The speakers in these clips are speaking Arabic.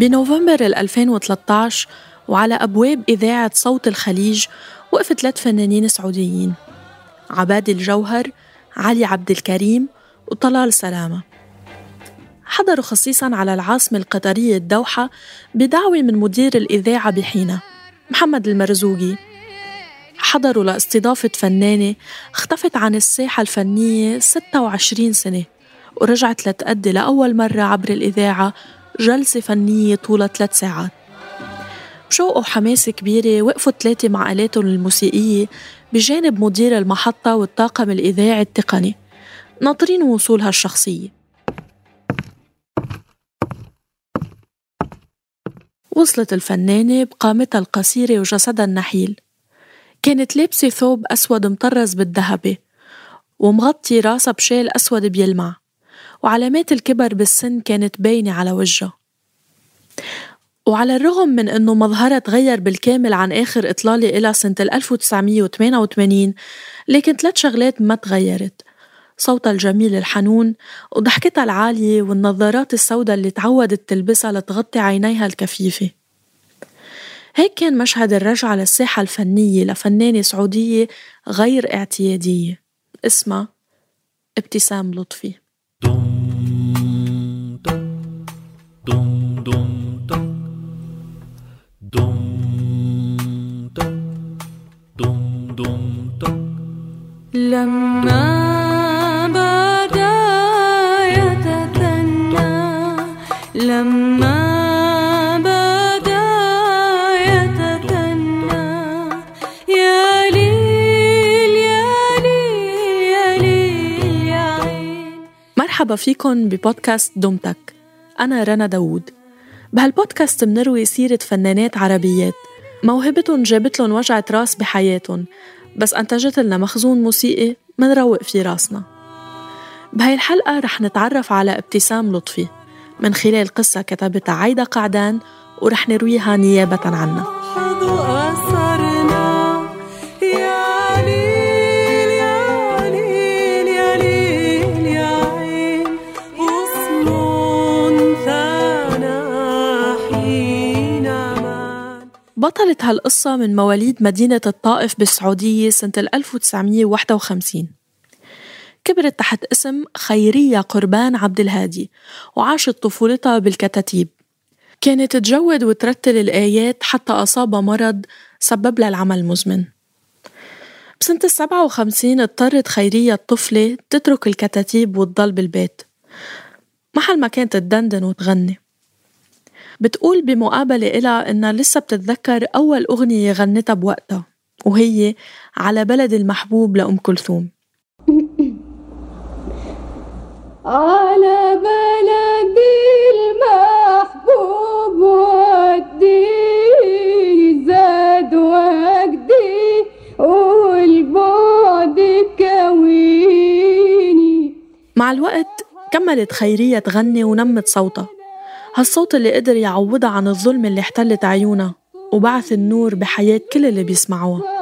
بنوفمبر 2013 وعلى أبواب إذاعة صوت الخليج وقفت ثلاث فنانين سعوديين عبادي الجوهر علي عبد الكريم وطلال سلامة. حضروا خصيصا على العاصمة القطرية الدوحة بدعوة من مدير الإذاعة بحينة محمد المرزوقي. حضروا لاستضافة فنانة اختفت عن الساحة الفنية 26 سنة ورجعت لتأدي لأول مرة عبر الإذاعة جلسة فنية طولها ثلاث ساعات. بشوق وحماسة كبيرة وقفوا الثلاثة مع آلاتهم الموسيقية بجانب مدير المحطة والطاقم الإذاعي التقني ناطرين وصولها الشخصية. وصلت الفنانة بقامتها القصيرة وجسدها النحيل. كانت لابسة ثوب أسود مطرز بالذهبي ومغطي راسها بشال أسود بيلمع. وعلامات الكبر بالسن كانت باينة على وجهها وعلى الرغم من أنه مظهرها تغير بالكامل عن آخر إطلالة إلى سنة 1988 لكن ثلاث شغلات ما تغيرت. صوتها الجميل الحنون وضحكتها العالية والنظارات السوداء اللي تعودت تلبسها لتغطي عينيها الكفيفة. هيك كان مشهد الرجعة للساحة الفنية لفنانة سعودية غير اعتيادية. اسمها ابتسام لطفي. لما بدا يتثنى لما بدا يتثنى يا ليل يا ليل يا ليل. يا عين مرحبا فيكن ببودكاست دمتك. أنا رنا داوود. بهالبودكاست منروي سيرة فنانات عربيات. موهبتهم جابت لهم وجعة راس بحياتهم بس أنتجت لنا مخزون موسيقي منروق في راسنا. بهاي الحلقة رح نتعرف على ابتسام لطفي. من خلال قصة كتبتها عايدة قعدان ورح نرويها نيابة عنها. بطلة هالقصة من مواليد مدينة الطائف بالسعودية سنة 1951 كبرت تحت اسم خيرية قربان عبد الهادي وعاشت طفولتها بالكتاتيب. كانت تجود وترتل الآيات حتى أصابها مرض سبب لها العمى المزمن بسنة السبعة وخمسين اضطرت خيرية الطفلة تترك الكتاتيب وتضل بالبيت. محل ما كانت تدندن وتغني. بتقول بمقابلة إلها إنها لسه بتتذكر أول أغنية غنتها بوقتها وهي على بلد المحبوب لأم كلثوم. على بلدي المحبوب ودي زاد وجدي والبعد كويني. مع الوقت كملت خيرية تغني ونمت صوتها. هالصوت اللي قدر يعوضها عن الظلم اللي احتلت عيونها وبعث النور بحياة كل اللي بيسمعوها.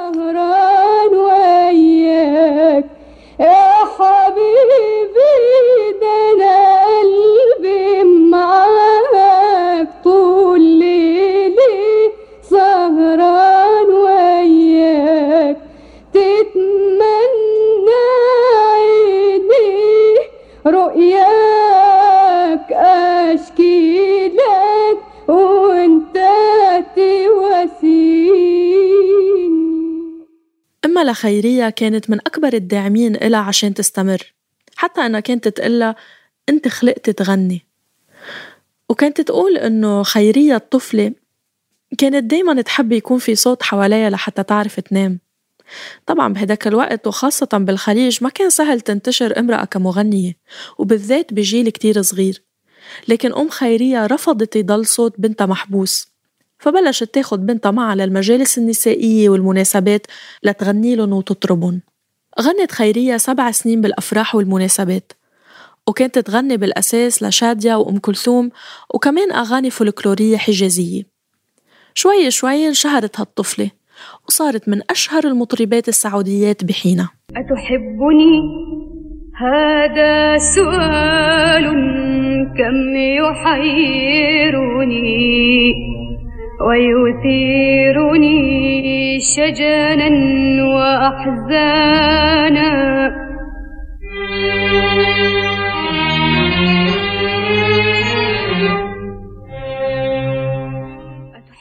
أما لخيرية كانت من أكبر الداعمين إلها عشان تستمر حتى أنها كانت تقلها أنت خلقت تغني. وكانت تقول إنه خيرية الطفلة كانت دايما تحب يكون في صوت حواليها لحتى تعرف تنام. طبعا بهداك الوقت وخاصة بالخليج ما كان سهل تنتشر امرأة كمغنية وبالذات بجيل كتير صغير. لكن أم خيرية رفضت يضل صوت بنتها محبوس. فبلشت تاخد بنتها معها للمجالس النسائية والمناسبات لتغني لهم وتطربهم. غنت خيرية سبع سنين بالأفراح والمناسبات. وكانت تغني بالأساس لشادية وأم كلثوم وكمان أغاني فولكلورية حجازية. شوي شوي انشهرت هالطفلة وصارت من أشهر المطربات السعوديات أتحبني؟ هذا سؤال كم يحيرني. ويثيرني شجنا وأحزانا.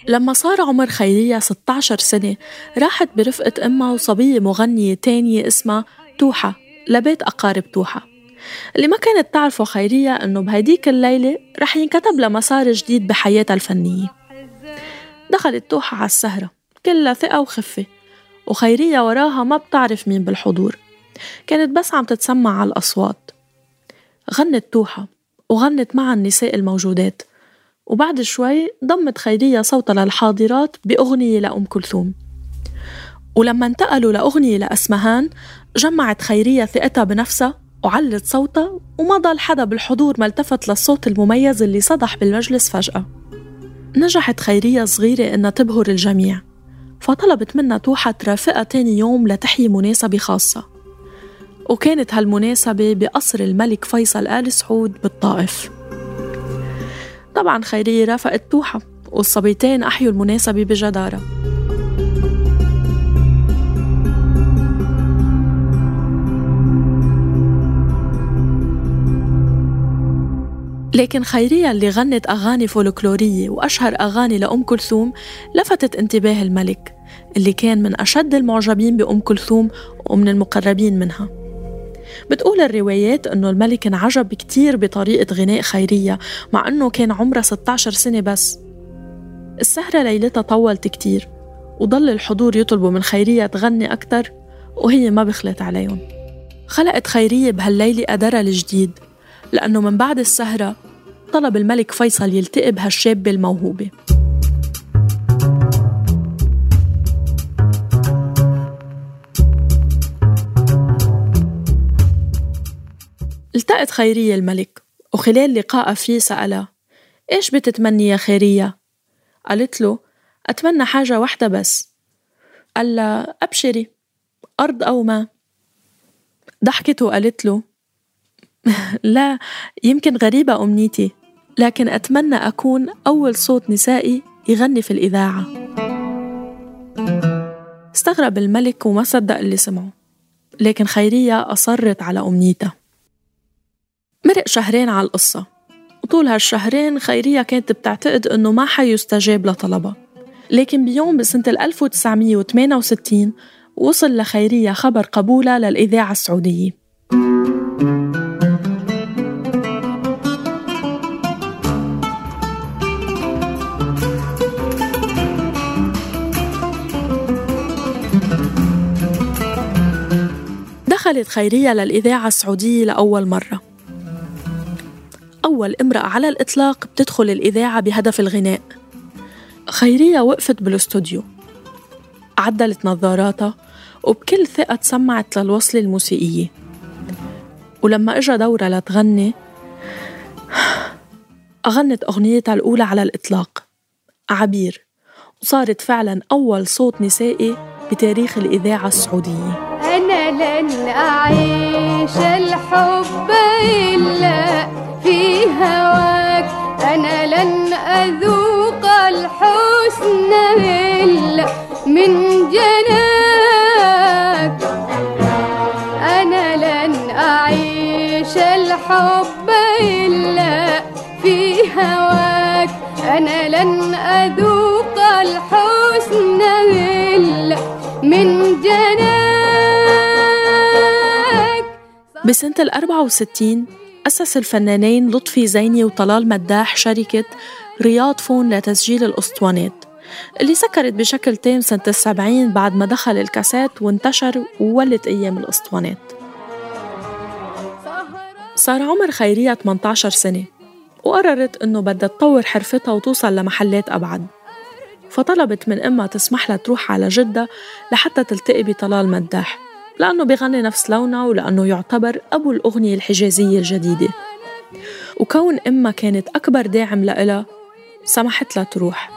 لما صار عمر خيرية 16 سنة راحت برفقة أمها وصبية مغنية تانية اسمها توحة لبيت أقارب توحة. اللي ما كانت تعرفه خيرية إنه بهيديك الليلة رح ينكتب لها مسار جديد بحياتها الفنية. دخلت توحة على السهرة كلها ثقة وخفة وخيرية وراها ما بتعرف مين بالحضور. كانت بس عم تتسمع على الأصوات. غنت توحة وغنت مع النساء الموجودات وبعد شوي ضمت خيرية صوتها للحاضرات بأغنية لأم كلثوم. ولما انتقلوا لأغنية لأسمهان جمعت خيرية ثقتها بنفسها وعلت صوتها وما ضل حدا بالحضور ما التفت للصوت المميز اللي صدح بالمجلس فجأة. نجحت خيرية صغيرة إنها تبهر الجميع. فطلبت منها توحة ترافقها تاني يوم لتحيي مناسبة خاصة. وكانت هالمناسبة بقصر الملك فيصل آل سعود بالطائف. طبعا خيرية رافقت توحة والصبيتين أحيوا المناسبة بجدارة. لكن خيرية اللي غنت أغاني فولكلورية وأشهر أغاني لأم كلثوم لفتت انتباه الملك اللي كان من أشد المعجبين بأم كلثوم ومن المقربين منها. بتقول الروايات أنه الملك انعجب كتير بطريقة غناء خيرية مع أنه كان عمرها 16 سنة بس. السهرة ليلتها طولت كتير وضل الحضور يطلبوا من خيرية تغني أكتر وهي ما بخلت عليهم. خلقت خيرية بهالليلة قدرها الجديد لأنه من بعد السهرة طلب الملك فيصل يلتقي بهالشابة الموهوبة التقت خيرية الملك وخلال لقائها فيه سألها إيش بتتمني يا خيرية؟ قالت له أتمنى حاجة واحدة بس. قال لها أبشري أرض أو ما. ضحكت وقالت له لا يمكن غريبة أمنيتي. لكن أتمنى أكون أول صوت نسائي يغني في الإذاعة. استغرب الملك وما صدق اللي سمعه لكن خيرية أصرت على أمنيتها مرق شهرين على القصة وطول هالشهرين خيرية كانت بتعتقد إنه ما حيستجاب لطلبها. لكن بيوم بسنة 1968 وصل لخيرية خبر قبولها للإذاعة السعودية. دخلت خيرية للإذاعة السعودية لأول مرة. أول امرأة على الإطلاق بتدخل الإذاعة بهدف الغناء. خيرية وقفت بالاستوديو. عدلت نظاراتها وبكل ثقة تسمعت للوصلة الموسيقية. ولما إجا دورها لتغني أغنت أغنيتها الأولى على الإطلاق. عبير. وصارت فعلا أول صوت نسائي بتاريخ الإذاعة السعودية. لن أعيش الحب إلا في هواك. أنا لن أذوق الحسن إلا من جناك. أنا لن أعيش الحب إلا في هواك. أنا لن أذوق الحسن إلا من جناك. بسنة ال 64 أسس الفنانين لطفي زيني وطلال مداح شركة رياض فون لتسجيل الأسطوانات اللي سكرت بشكل تام سنة السبعين بعد ما دخل الكاسات وانتشر وولت أيام الأسطوانات. صار عمر خيرية 18 سنة وقررت إنه بدها تطور حرفتها وتوصل لمحلات أبعد. فطلبت من أمها تسمح لها تروح على جدة لحتى تلتقي بطلال مداح. لأنه بيغني نفس لونها ولأنه يعتبر أبو الأغنية الحجازية الجديدة. وكون أمها كانت أكبر داعم لإلها سمحت لها تروح.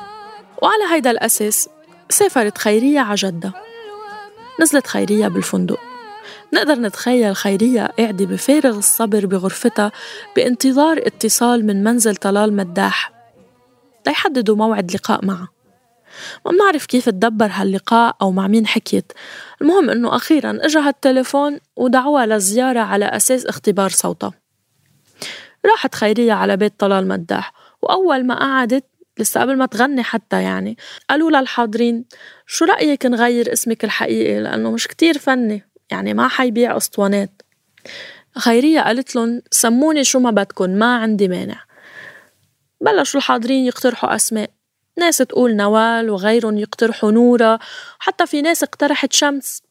وعلى هيدا الأساس سافرت خيرية على نزلت خيرية بالفندق. نقدر نتخيل خيرية قاعدة بفارغ الصبر بغرفتها بانتظار اتصال من منزل طلال مداح ليحددوا موعد لقاء معه ما بنعرف كيف تدبر هاللقاء أو مع مين حكيت. المهم إنه أخيرا إجا هالتليفون ودعوها للزيارة على أساس اختبار صوتها. راحت خيرية على بيت طلال مداح وأول ما قعدت لسه قبل ما تغني حتى يعني قالوا للحاضرين شو رأيك نغير اسمك الحقيقي؟ لأنه مش كتير فني يعني ما حيبيع أسطوانات. خيرية قالت لهم سموني شو ما بدكن ما عندي مانع. بلشوا الحاضرين يقترحوا أسماء. ناس تقول نوال وغيرهم يقترحوا نورة حتى في ناس اقترحت شمس.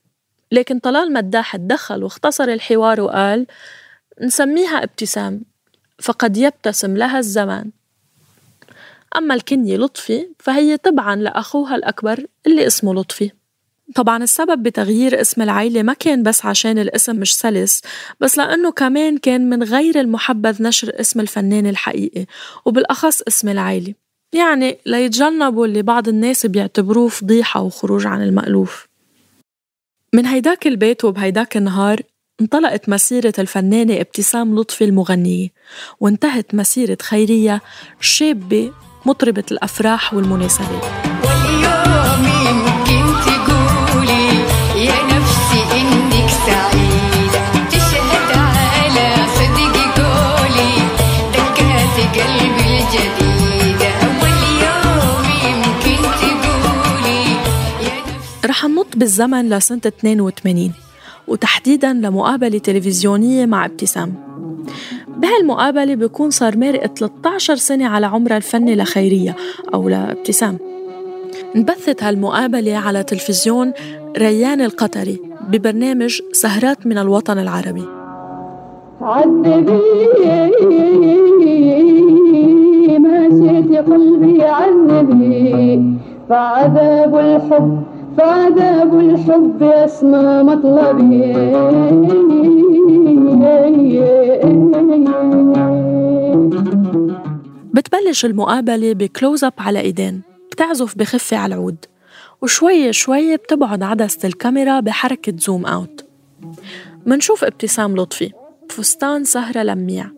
لكن طلال مداح تدخل واختصر الحوار وقال نسميها ابتسام فقد يبتسم لها الزمان. أما الكنية لطفي فهي تبعا لأخوها الأكبر اللي اسمه لطفي. طبعا السبب بتغيير اسم العيلة ما كان بس عشان الاسم مش سلس بس لأنه كمان كان من غير المحبذ نشر اسم الفنان الحقيقي وبالأخص اسم العيلة. يعني ليتجنبوا اللي بعض الناس بيعتبروه فضيحة وخروج عن المألوف. من هيداك البيت وبهيداك النهار انطلقت مسيرة الفنانة ابتسام لطفي المغنية وانتهت مسيرة خيرية شابة مطربة الأفراح والمناسبات. واليوم بالزمن لسنة 82 وتحديدا لمقابلة تلفزيونية مع ابتسام. بهالمقابلة بيكون صار مارق 13 سنة على عمرها الفني لخيرية أو لابتسام. انبثت هالمقابلة على تلفزيون ريان القطري ببرنامج سهرات من الوطن العربي. عذبي ماشية قلبي عذبي فعذاب الحب فعذاب الحب أسمى مطلبي بتبلش المقابلة ب close up على إيدين بتعزف بخفة على العود وشوي شوي بتبعد عدسة الكاميرا بحركة zoom out منشوف ابتسام لطفي بفستان سهرة لميع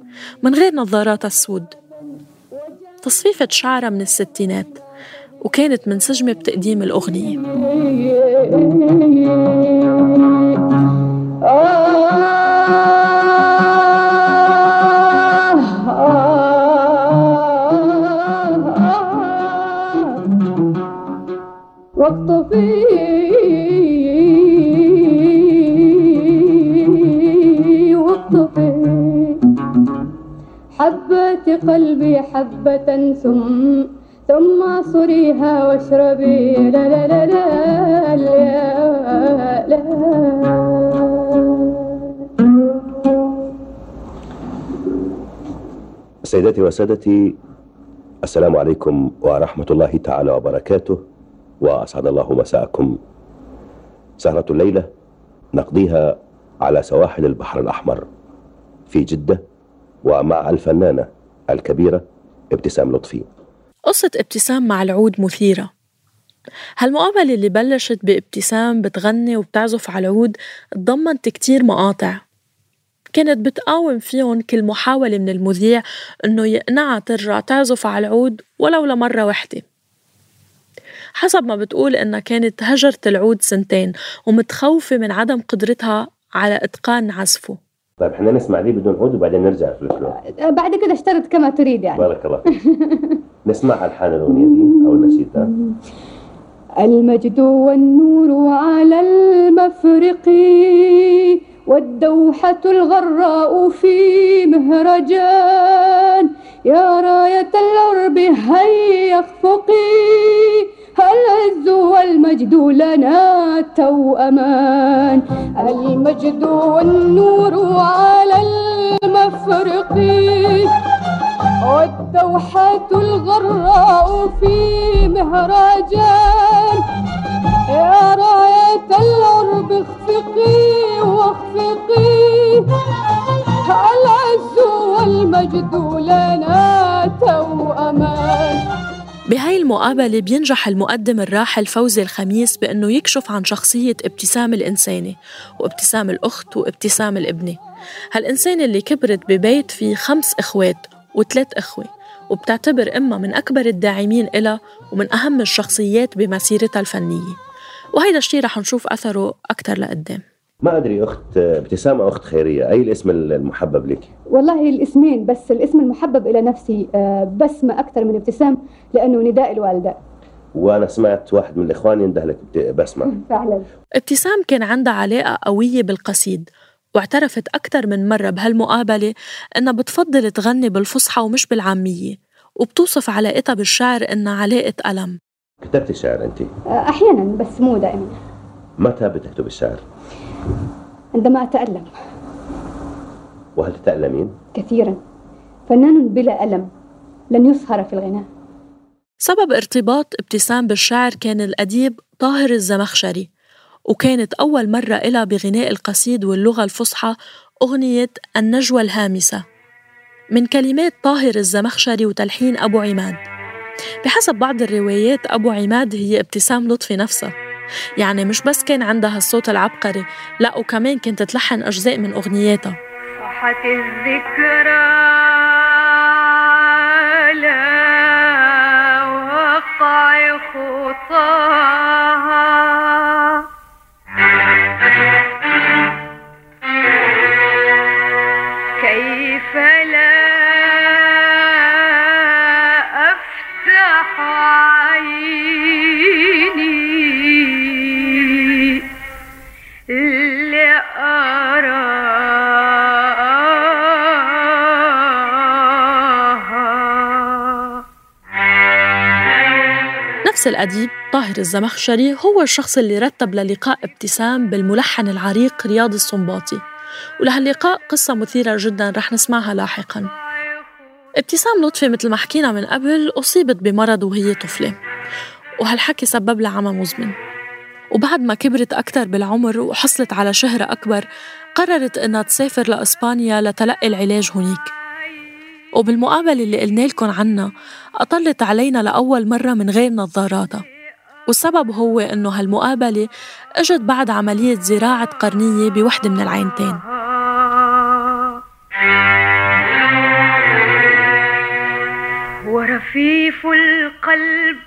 من غير نظاراتها السود تصفيفة شعرها من الستينات. وكانت منسجمة بتقديم الأغنية. واقطفي حبة قلبي حبة ثم ثم اعصريها واشربي. لا لا لا لا لا, لا. سيداتي وسادتي السلام عليكم ورحمة الله تعالى وبركاته وأسعد الله مساءكم. سهرة الليلة نقضيها على سواحل البحر الأحمر في جدة ومع الفنانة الكبيرة ابتسام لطفي. قصة ابتسام مع العود مثيرة. هالمقابلة اللي بلشت بابتسام بتغني وبتعزف على العود تضمنت كتير مقاطع. كانت بتقاوم فيهم كل محاولة من المذيع إنه يقنعها ترجع تعزف على العود ولو لمرة وحدة حسب ما بتقول إنها كانت هجرت العود سنتين ومتخوفة من عدم قدرتها على إتقان عزفه. طيب إحنا نسمع دي بدون عود وبعدين نرجع في الفلوت بعد كده اشترط كما تريد يعني. بارك الله فيك. نسمع ألحان الأغنية دي أو النشيد ده المجد والنور على المفرق والدوحة الغراء في مهرجان. يا راية العرب هيا اخفقي. العز والمجد لنا توأمان المجد والنور على المفرق. والدوحة الغراء في مهرجان. يا راية العرب اخفقي واخفقي. العز والمجد لنا توأمان بهاي المقابلة بينجح المقدم الراحل فوزي الخميس بأنه يكشف عن شخصية ابتسام الإنسانة وابتسام الأخت وابتسام الابنة. هالإنسانة اللي كبرت ببيت فيه خمس إخوات وثلاث إخوة وبتعتبر أمها من أكبر الداعمين إلها ومن أهم الشخصيات بمسيرتها الفنية. وهيدا الشيء رح نشوف أثره أكثر لقدام. ما أدري أخت ابتسام أو أخت خيرية أي الاسم المحبب لك؟ والله الاسمين بس الاسم المحبب إلى نفسي آه، بسمة أكثر من ابتسام لأنه نداء الوالدة. وأنا سمعت واحد من الإخوان ينده لك بسمة. فعلا. ابتسام كان عندها علاقة قوية بالقصيد واعترفت أكثر من مرة بهالمقابلة إنها بتفضل تغني بالفصحى ومش بالعامية وبتوصف علاقتها بالشعر إنها علاقة ألم. كتبت شعر انت آه، أحيانا بس مو دائما. متى بتكتب الشعر؟ عندما أتألم. وهل تتألمين كثيرا. فنان بلا ألم لن يسهر في الغناء. سبب ارتباط ابتسام بالشعر كان الأديب طاهر الزمخشري وكانت أول مرة إلها بغناء القصيد واللغة الفصحى أغنية النجوى الهامسة. من كلمات طاهر الزمخشري وتلحين أبو عماد. بحسب بعض الروايات أبو عماد هي ابتسام لطفي نفسها يعني مش بس كان عندها الصوت العبقري لا وكمان كانت تلحن أجزاء من أغنياتها. صحت الذكرى. نفس الأديب طاهر الزمخشري هو الشخص اللي رتب للقاء ابتسام بالملحن العريق رياض السنباطي ولهاللقاء قصة مثيرة جدا رح نسمعها لاحقا. ابتسام لطفي مثل ما حكينا من قبل أصيبت بمرض وهي طفلة. وهالحكي سبب لها عمى مزمن. وبعد ما كبرت أكثر بالعمر وحصلت على شهرة أكبر قررت إنها تسافر لإسبانيا لتلقي العلاج هنيك. وبالمقابلة اللي قلنا لكم عنها أطلت علينا لأول مرة من غير نظاراتها. والسبب هو إنه هالمقابلة إجت بعد عملية زراعة قرنية بوحدة من العينتين. ورفيف القلب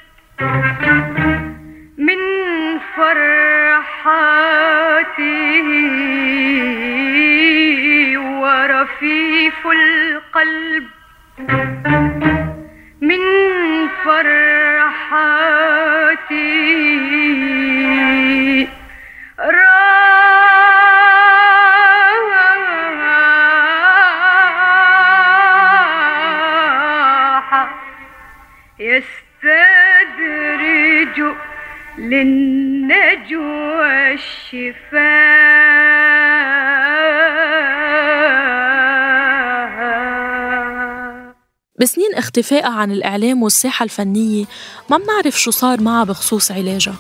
من فرحاته. ورفيف القلب من فرحاته راح يستدرج للنجوى الشفاء. بسنين اختفائها عن الإعلام والساحة الفنية ما بنعرف شو صار معها بخصوص علاجها.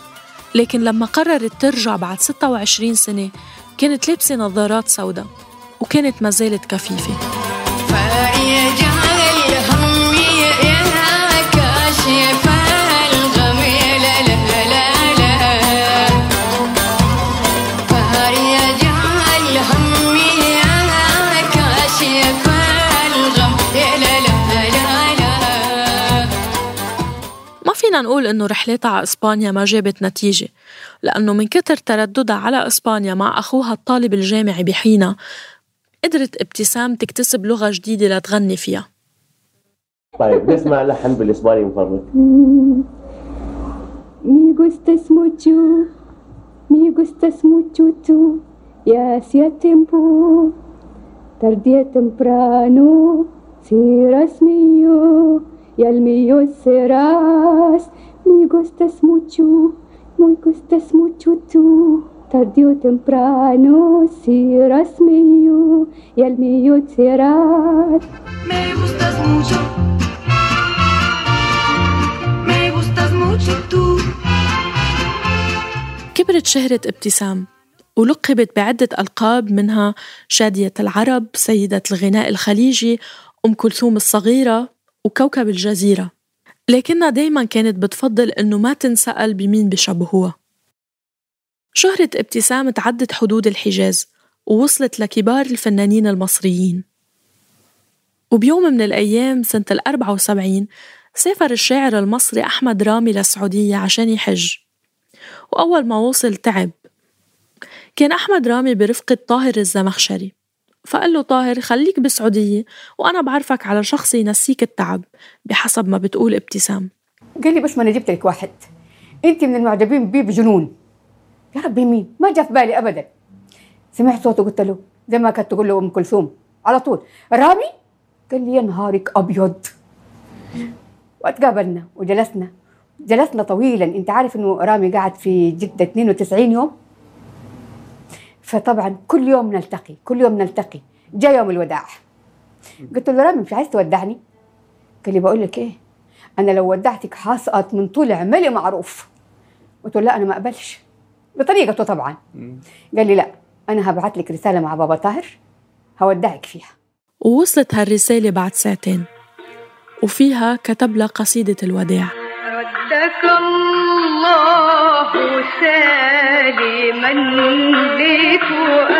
لكن لما قررت ترجع بعد 26 سنة كانت لابسة نظارات سوداء وكانت ما زالت كفيفة. نقول إنه رحلتها على إسبانيا ما جابت نتيجة لأنه من كتر ترددها على إسبانيا مع أخوها الطالب الجامعي بحينا قدرت ابتسام تكتسب لغة جديدة لتغني فيها. طيب نسمع لحن بالإسباني من فضلك Me gustas mucho, me gustas mucho tú, y hacía tiempo, tardía temprano, serás mío, y al mío serás. Me gustas mucho, me gustas mucho tú, tarde o temprano, serás mío, y al mío serás. Me gustas mucho. Me gustas mucho tú. كبرت شهرة ابتسام ولقبت بعدة ألقاب منها شادية العرب سيدة الغناء الخليجي أم كلثوم الصغيرة وكوكب الجزيرة. لكنها دايما كانت بتفضل إنه ما تنسأل بمين بشبهوها شهرة ابتسام تعدت حدود الحجاز ووصلت لكبار الفنانين المصريين. وبيوم من الأيام سنة الأربعة وسبعين سافر الشاعر المصري أحمد رامي للسعودية عشان يحج. وأول ما وصل تعب كان أحمد رامي برفقة طاهر الزمخشري. فقال له طاهر خليك بالسعودية وأنا بعرفك على شخص ينسيك التعب بحسب ما بتقول ابتسام. قال لي بس ما أنا جبت لك واحد. أنت من المعجبين بيه بجنون. يا ربي مين؟ ما جاء في بالي ابدا. سمعت صوته قلت له زي ما كانت تقول له أم كلثوم على طول. رامي؟ قال لي يا نهارك أبيض. واتقابلنا وجلسنا. جلسنا طويلا. أنت عارف إنه رامي قعد في جدة 92 يوم. فطبعا كل يوم نلتقي كل يوم نلتقي. جاء يوم الوداع. قلت له رامي مش عايز تودعني؟ قال لي بقول لك إيه؟ أنا لو ودعتك حاسقط من طول عملي معروف. قلت له لا أنا ما أقبلش. بطريقته طبعا. قال لي لا أنا هبعت لك رسالة مع بابا طاهر هودعك فيها. ووصلت هالرسالة بعد ساعتين. وفيها كتب لها قصيدة الوداع. ردك الله سالما لفؤادي.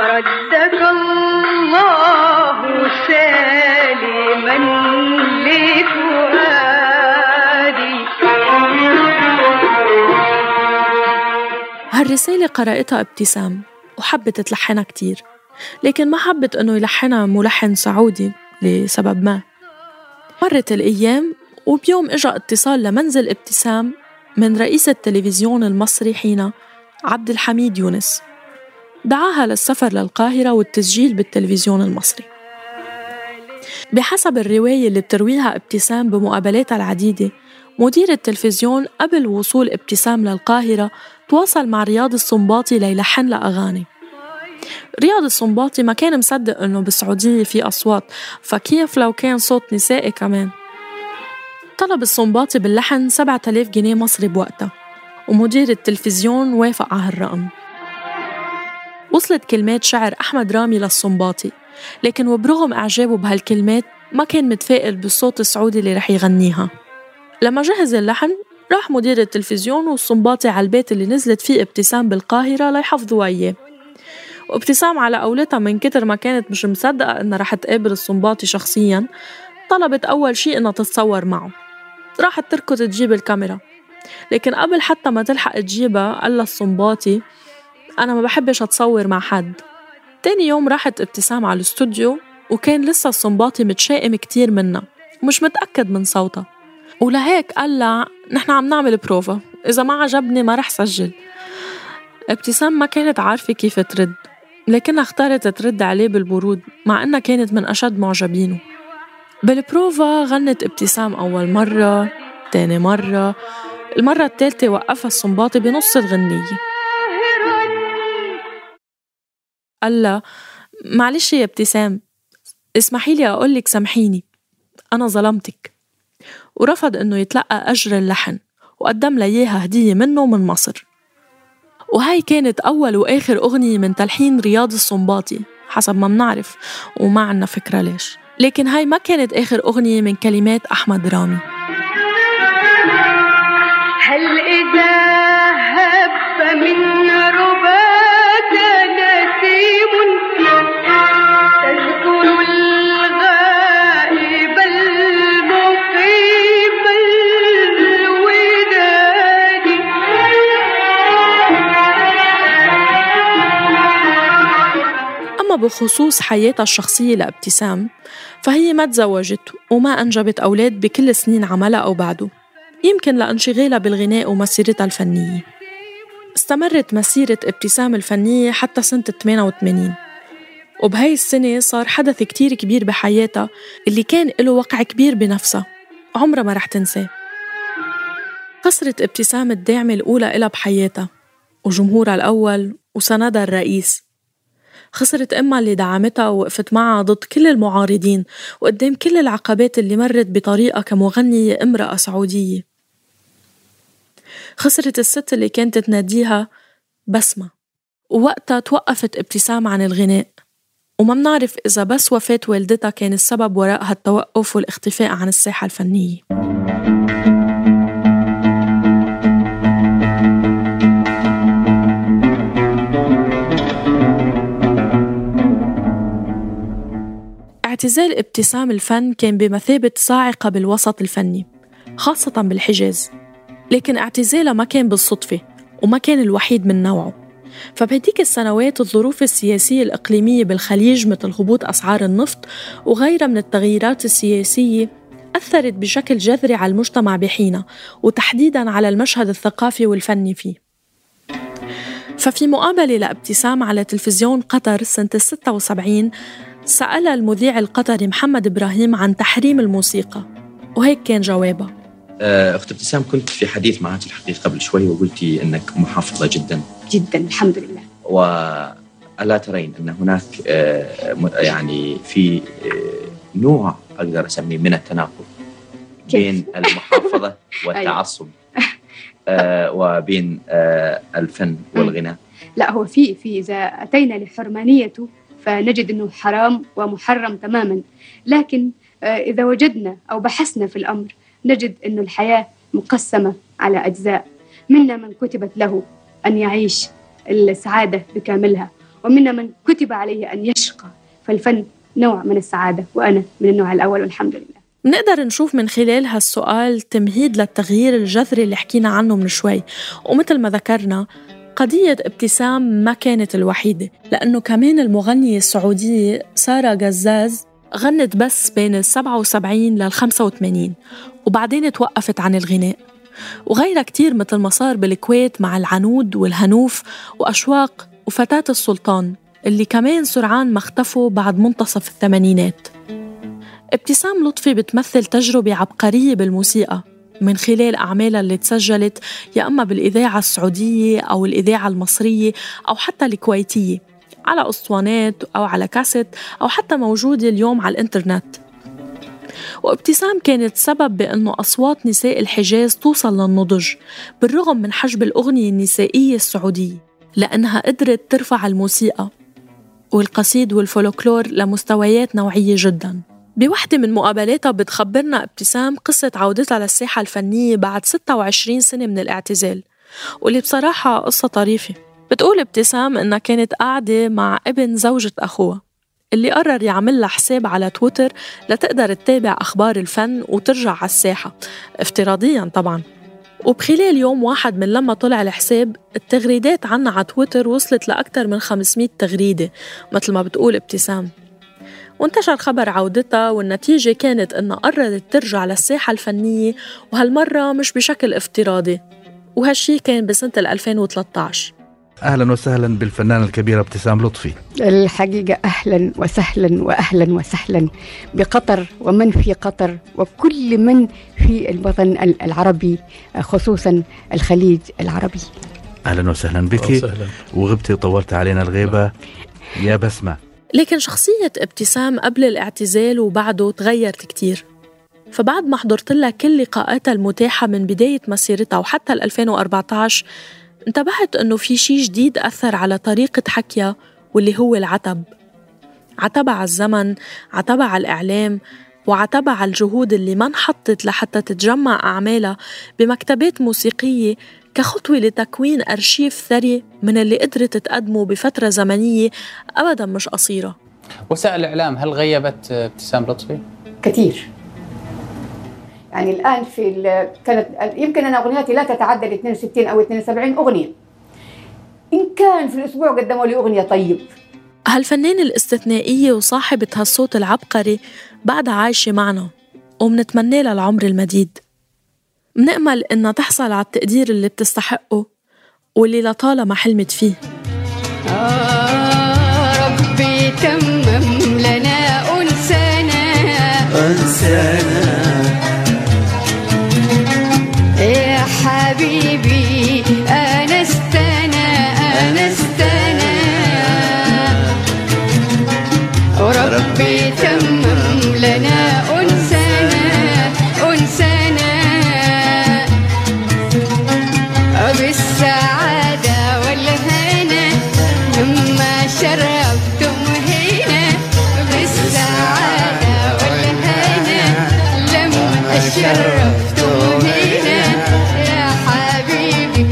ردك الله لفؤادي. هالرسالة قرأتها ابتسام وحبت تلحنها كتير لكن ما حبت إنه يلحنها ملحن سعودي. لسبب ما. مرت الأيام وبيوم إجا اتصال لمنزل ابتسام من رئيس التلفزيون المصري حينها عبد الحميد يونس. دعاها للسفر للقاهرة والتسجيل بالتلفزيون المصري. بحسب الرواية اللي بترويها ابتسام بمقابلاتها العديدة مدير التلفزيون قبل وصول ابتسام للقاهرة تواصل مع رياض الصنباطي ليلحن لها أغاني رياض الصنباطي ما كان مصدق إنه بالسعودية في أصوات فكيف لو كان صوت نسائي كمان؟ طلب الصنباطي باللحن 7000 جنيه مصري بوقتها ومدير التلفزيون وافق على هالرقم وصلت كلمات شعر أحمد رامي للصنباطي لكن وبرغم إعجابه بهالكلمات ما كان متفائل بالصوت السعودي اللي رح يغنيها. لما جهز اللحن راح مدير التلفزيون والصنباطي على البيت اللي نزلت فيه ابتسام بالقاهرة ليحفظوا إياه. وابتسام على قولتها من كتر ما كانت مش مصدقة إنها رح تقابل الصنباطي شخصيا. طلبت أول شي إنها تتصور معه. راحت تركض تجيب الكاميرا. لكن قبل حتى ما تلحق تجيبها قال الصنباطي أنا ما بحبش أتصور مع حد. تاني يوم راحت ابتسام على الاستوديو وكان لسه الصنباطي متشائم كتير منها ومش متأكد من صوتها. ولهيك قال لها نحن عم نعمل بروفا إذا ما عجبني ما رح سجل. ابتسام ما كانت عارفة كيف ترد. لكنها اختارت ترد عليه بالبرود مع إنها كانت من أشد معجبينه. بالبروفا غنت ابتسام أول مرة تاني مرة. المرة الثالثة وقفها الصنباطي بنص الغنية. قال لها معلش يا ابتسام اسمحي لي أقول لك سامحيني أنا ظلمتك. ورفض إنه يتلقى أجر اللحن وقدم لها إياها هدية منه من مصر. وهاي كانت أول وآخر أغنية من تلحين رياض الصنباطي حسب ما منعرف وما عنا فكرة ليش. لكن هاي ما كانت آخر أغنية من كلمات أحمد رامي. بخصوص حياتها الشخصية لابتسام فهي ما تزوجت وما أنجبت أولاد بكل سنين عملها أو بعده. يمكن لانشغالها بالغناء ومسيرتها الفنية. استمرت مسيرة ابتسام الفنية حتى سنة 88 وبهاي السنة صار حدث كتير كبير بحياتها اللي كان له وقع كبير بنفسها. عمرها ما رح تنساه. خسرت ابتسام الداعمة الأولى إلها بحياتها وجمهورها الأول وسندها الرئيس. خسرت أمها اللي دعمتها ووقفت معها ضد كل المعارضين وقدام كل العقبات اللي مرت بطريقها كمغنية امرأة سعودية. خسرت الست اللي كانت تناديها بسمة ووقتها توقفت ابتسام عن الغناء. وما منعرف إذا بس وفاة والدتها كان السبب وراء هالتوقف والاختفاء عن الساحة الفنية. اعتزال ابتسام الفن كان بمثابة صاعقة بالوسط الفني خاصة بالحجاز. لكن اعتزالها ما كان بالصدفة وما كان الوحيد من نوعه. فبهديك السنوات الظروف السياسية الإقليمية بالخليج مثل هبوط أسعار النفط وغيرها من التغييرات السياسية أثرت بشكل جذري على المجتمع بحينها وتحديداً على المشهد الثقافي والفني فيه. ففي مقابلة لابتسام على تلفزيون قطر سنة 76 سأل المذيع القطري محمد إبراهيم عن تحريم الموسيقى. وهيك كان جوابها آه، اخت ابتسام كنت في حديث معك الحقيقة قبل شوي وقلتي أنك محافظة جدا. جدا الحمد لله. والا ترين أن هناك م- يعني في آه، نوع أقدر أسميه من التناقض؟ بين المحافظة والتعصب آه، وبين آه، الفن والغناء. لا هو في في إذا أتينا لحرمانيته فنجد أنه حرام ومحرم تماما. لكن آه، إذا وجدنا أو بحثنا في الأمر نجد أن الحياة مقسمة على أجزاء. منا من كتبت له أن يعيش السعادة بكاملها ومنا من كتب عليه أن يشقى. فالفن نوع من السعادة وأنا من النوع الأول والحمد لله. منقدر نشوف من خلال هالسؤال تمهيد للتغيير الجذري اللي حكينا عنه من شوي. ومثل ما ذكرنا قضية ابتسام ما كانت الوحيدة لأنه كمان المغنية السعودية سارة جزاز غنت بس بين ال 77 لل 85 وبعدين توقفت عن الغناء. وغيرها كتير مثل ما صار بالكويت مع العنود والهنوف وأشواق وفتاة السلطان اللي كمان سرعان ما اختفوا بعد منتصف الثمانينات. ابتسام لطفي بتمثل تجربة عبقرية بالموسيقى. من خلال أعمالها اللي تسجلت يا أما بالإذاعة السعودية أو الإذاعة المصرية أو حتى الكويتية على أسطوانات أو على كاسيت أو حتى موجودة اليوم على الإنترنت. وابتسام كانت سبب بأنه أصوات نساء الحجاز توصل للنضج بالرغم من حجب الأغنية النسائية السعودية لأنها قدرت ترفع الموسيقى والقصيد والفولكلور لمستويات نوعية جداً. بوحدة من مقابلاتها بتخبرنا ابتسام قصة عودتها للساحة الفنية بعد 26 سنة من الاعتزال واللي بصراحة قصة طريفة. بتقول ابتسام إنها كانت قاعدة مع ابن زوجة أخوها اللي قرر يعمل لها حساب على تويتر لتقدر تتابع أخبار الفن وترجع على الساحة افتراضيا طبعا. وبخلال يوم واحد من لما طلع الحساب التغريدات عنها على تويتر وصلت لأكثر من 500 تغريدة مثل ما بتقول ابتسام. وانتشر خبر عودتها والنتيجة كانت إنها قررت ترجع للساحة الفنية وهالمرة مش بشكل افتراضي. وهالشي كان بسنة 2013 أهلا وسهلا بالفنانة الكبيرة ابتسام لطفي. الحقيقة أهلا وسهلا وأهلا وسهلا بقطر ومن في قطر وكل من في الوطن العربي خصوصا الخليج العربي. أهلا وسهلا بك. وغبتي وطولت علينا الغيبة. يا بسمة. لكن شخصية ابتسام قبل الاعتزال وبعده تغيرت كتير. فبعد ما حضرت لها كل لقاءاتها المتاحة من بداية مسيرتها وحتى ال 2014 انتبهت إنه في شي جديد أثر على طريقة حكيها واللي هو العتب. عتبها على الزمن عتبها على الإعلام وعتبها على الجهود اللي ما انحطت لحتى تتجمع أعمالها بمكتبات موسيقية كخطوة لتكوين أرشيف ثري من اللي قدرت تقدمه بفترة زمنية أبدا مش قصيرة. وسائل الإعلام هل غيبت ابتسام لطفي؟ كثير. يعني الآن في ال- كانت يمكن أنا أغنياتي لا تتعدى ال 62 أو 72 أغنية. إن كان في الأسبوع قدموا لي أغنية طيب. هالفنانة الاستثنائية وصاحبة هالصوت العبقري بعدها عايشة معنا ومنتمنى لها العمر المديد. منأمل إنها تحصل على التقدير اللي بتستحقه واللي لطالما حلمت فيه. آه ربي تمم لنا أنسانا. أنسانا. شرفتوا يا حبيبي.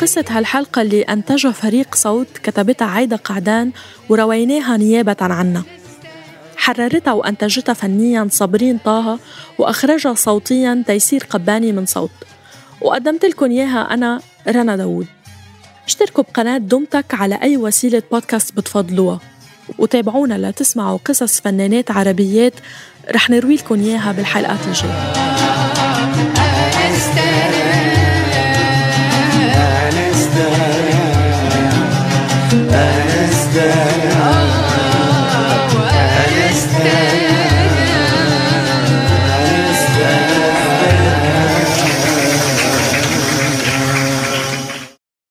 قصة هالحلقة اللي أنتجها فريق صوت كتبتها عايدة قعدان ورويناها نيابة عنا حررتها وأنتجتها فنيا صابرين طه وأخرجها صوتيا تيسير قباني من صوت. وقدمت لكم إياها أنا رنا داوود. اشتركوا بقناة دومتك على أي وسيلة بودكاست بتفضلوها. وتابعونا لتسمعوا قصص فنانات عربيات. رح نروي لكم إياها بالحلقات الجاية.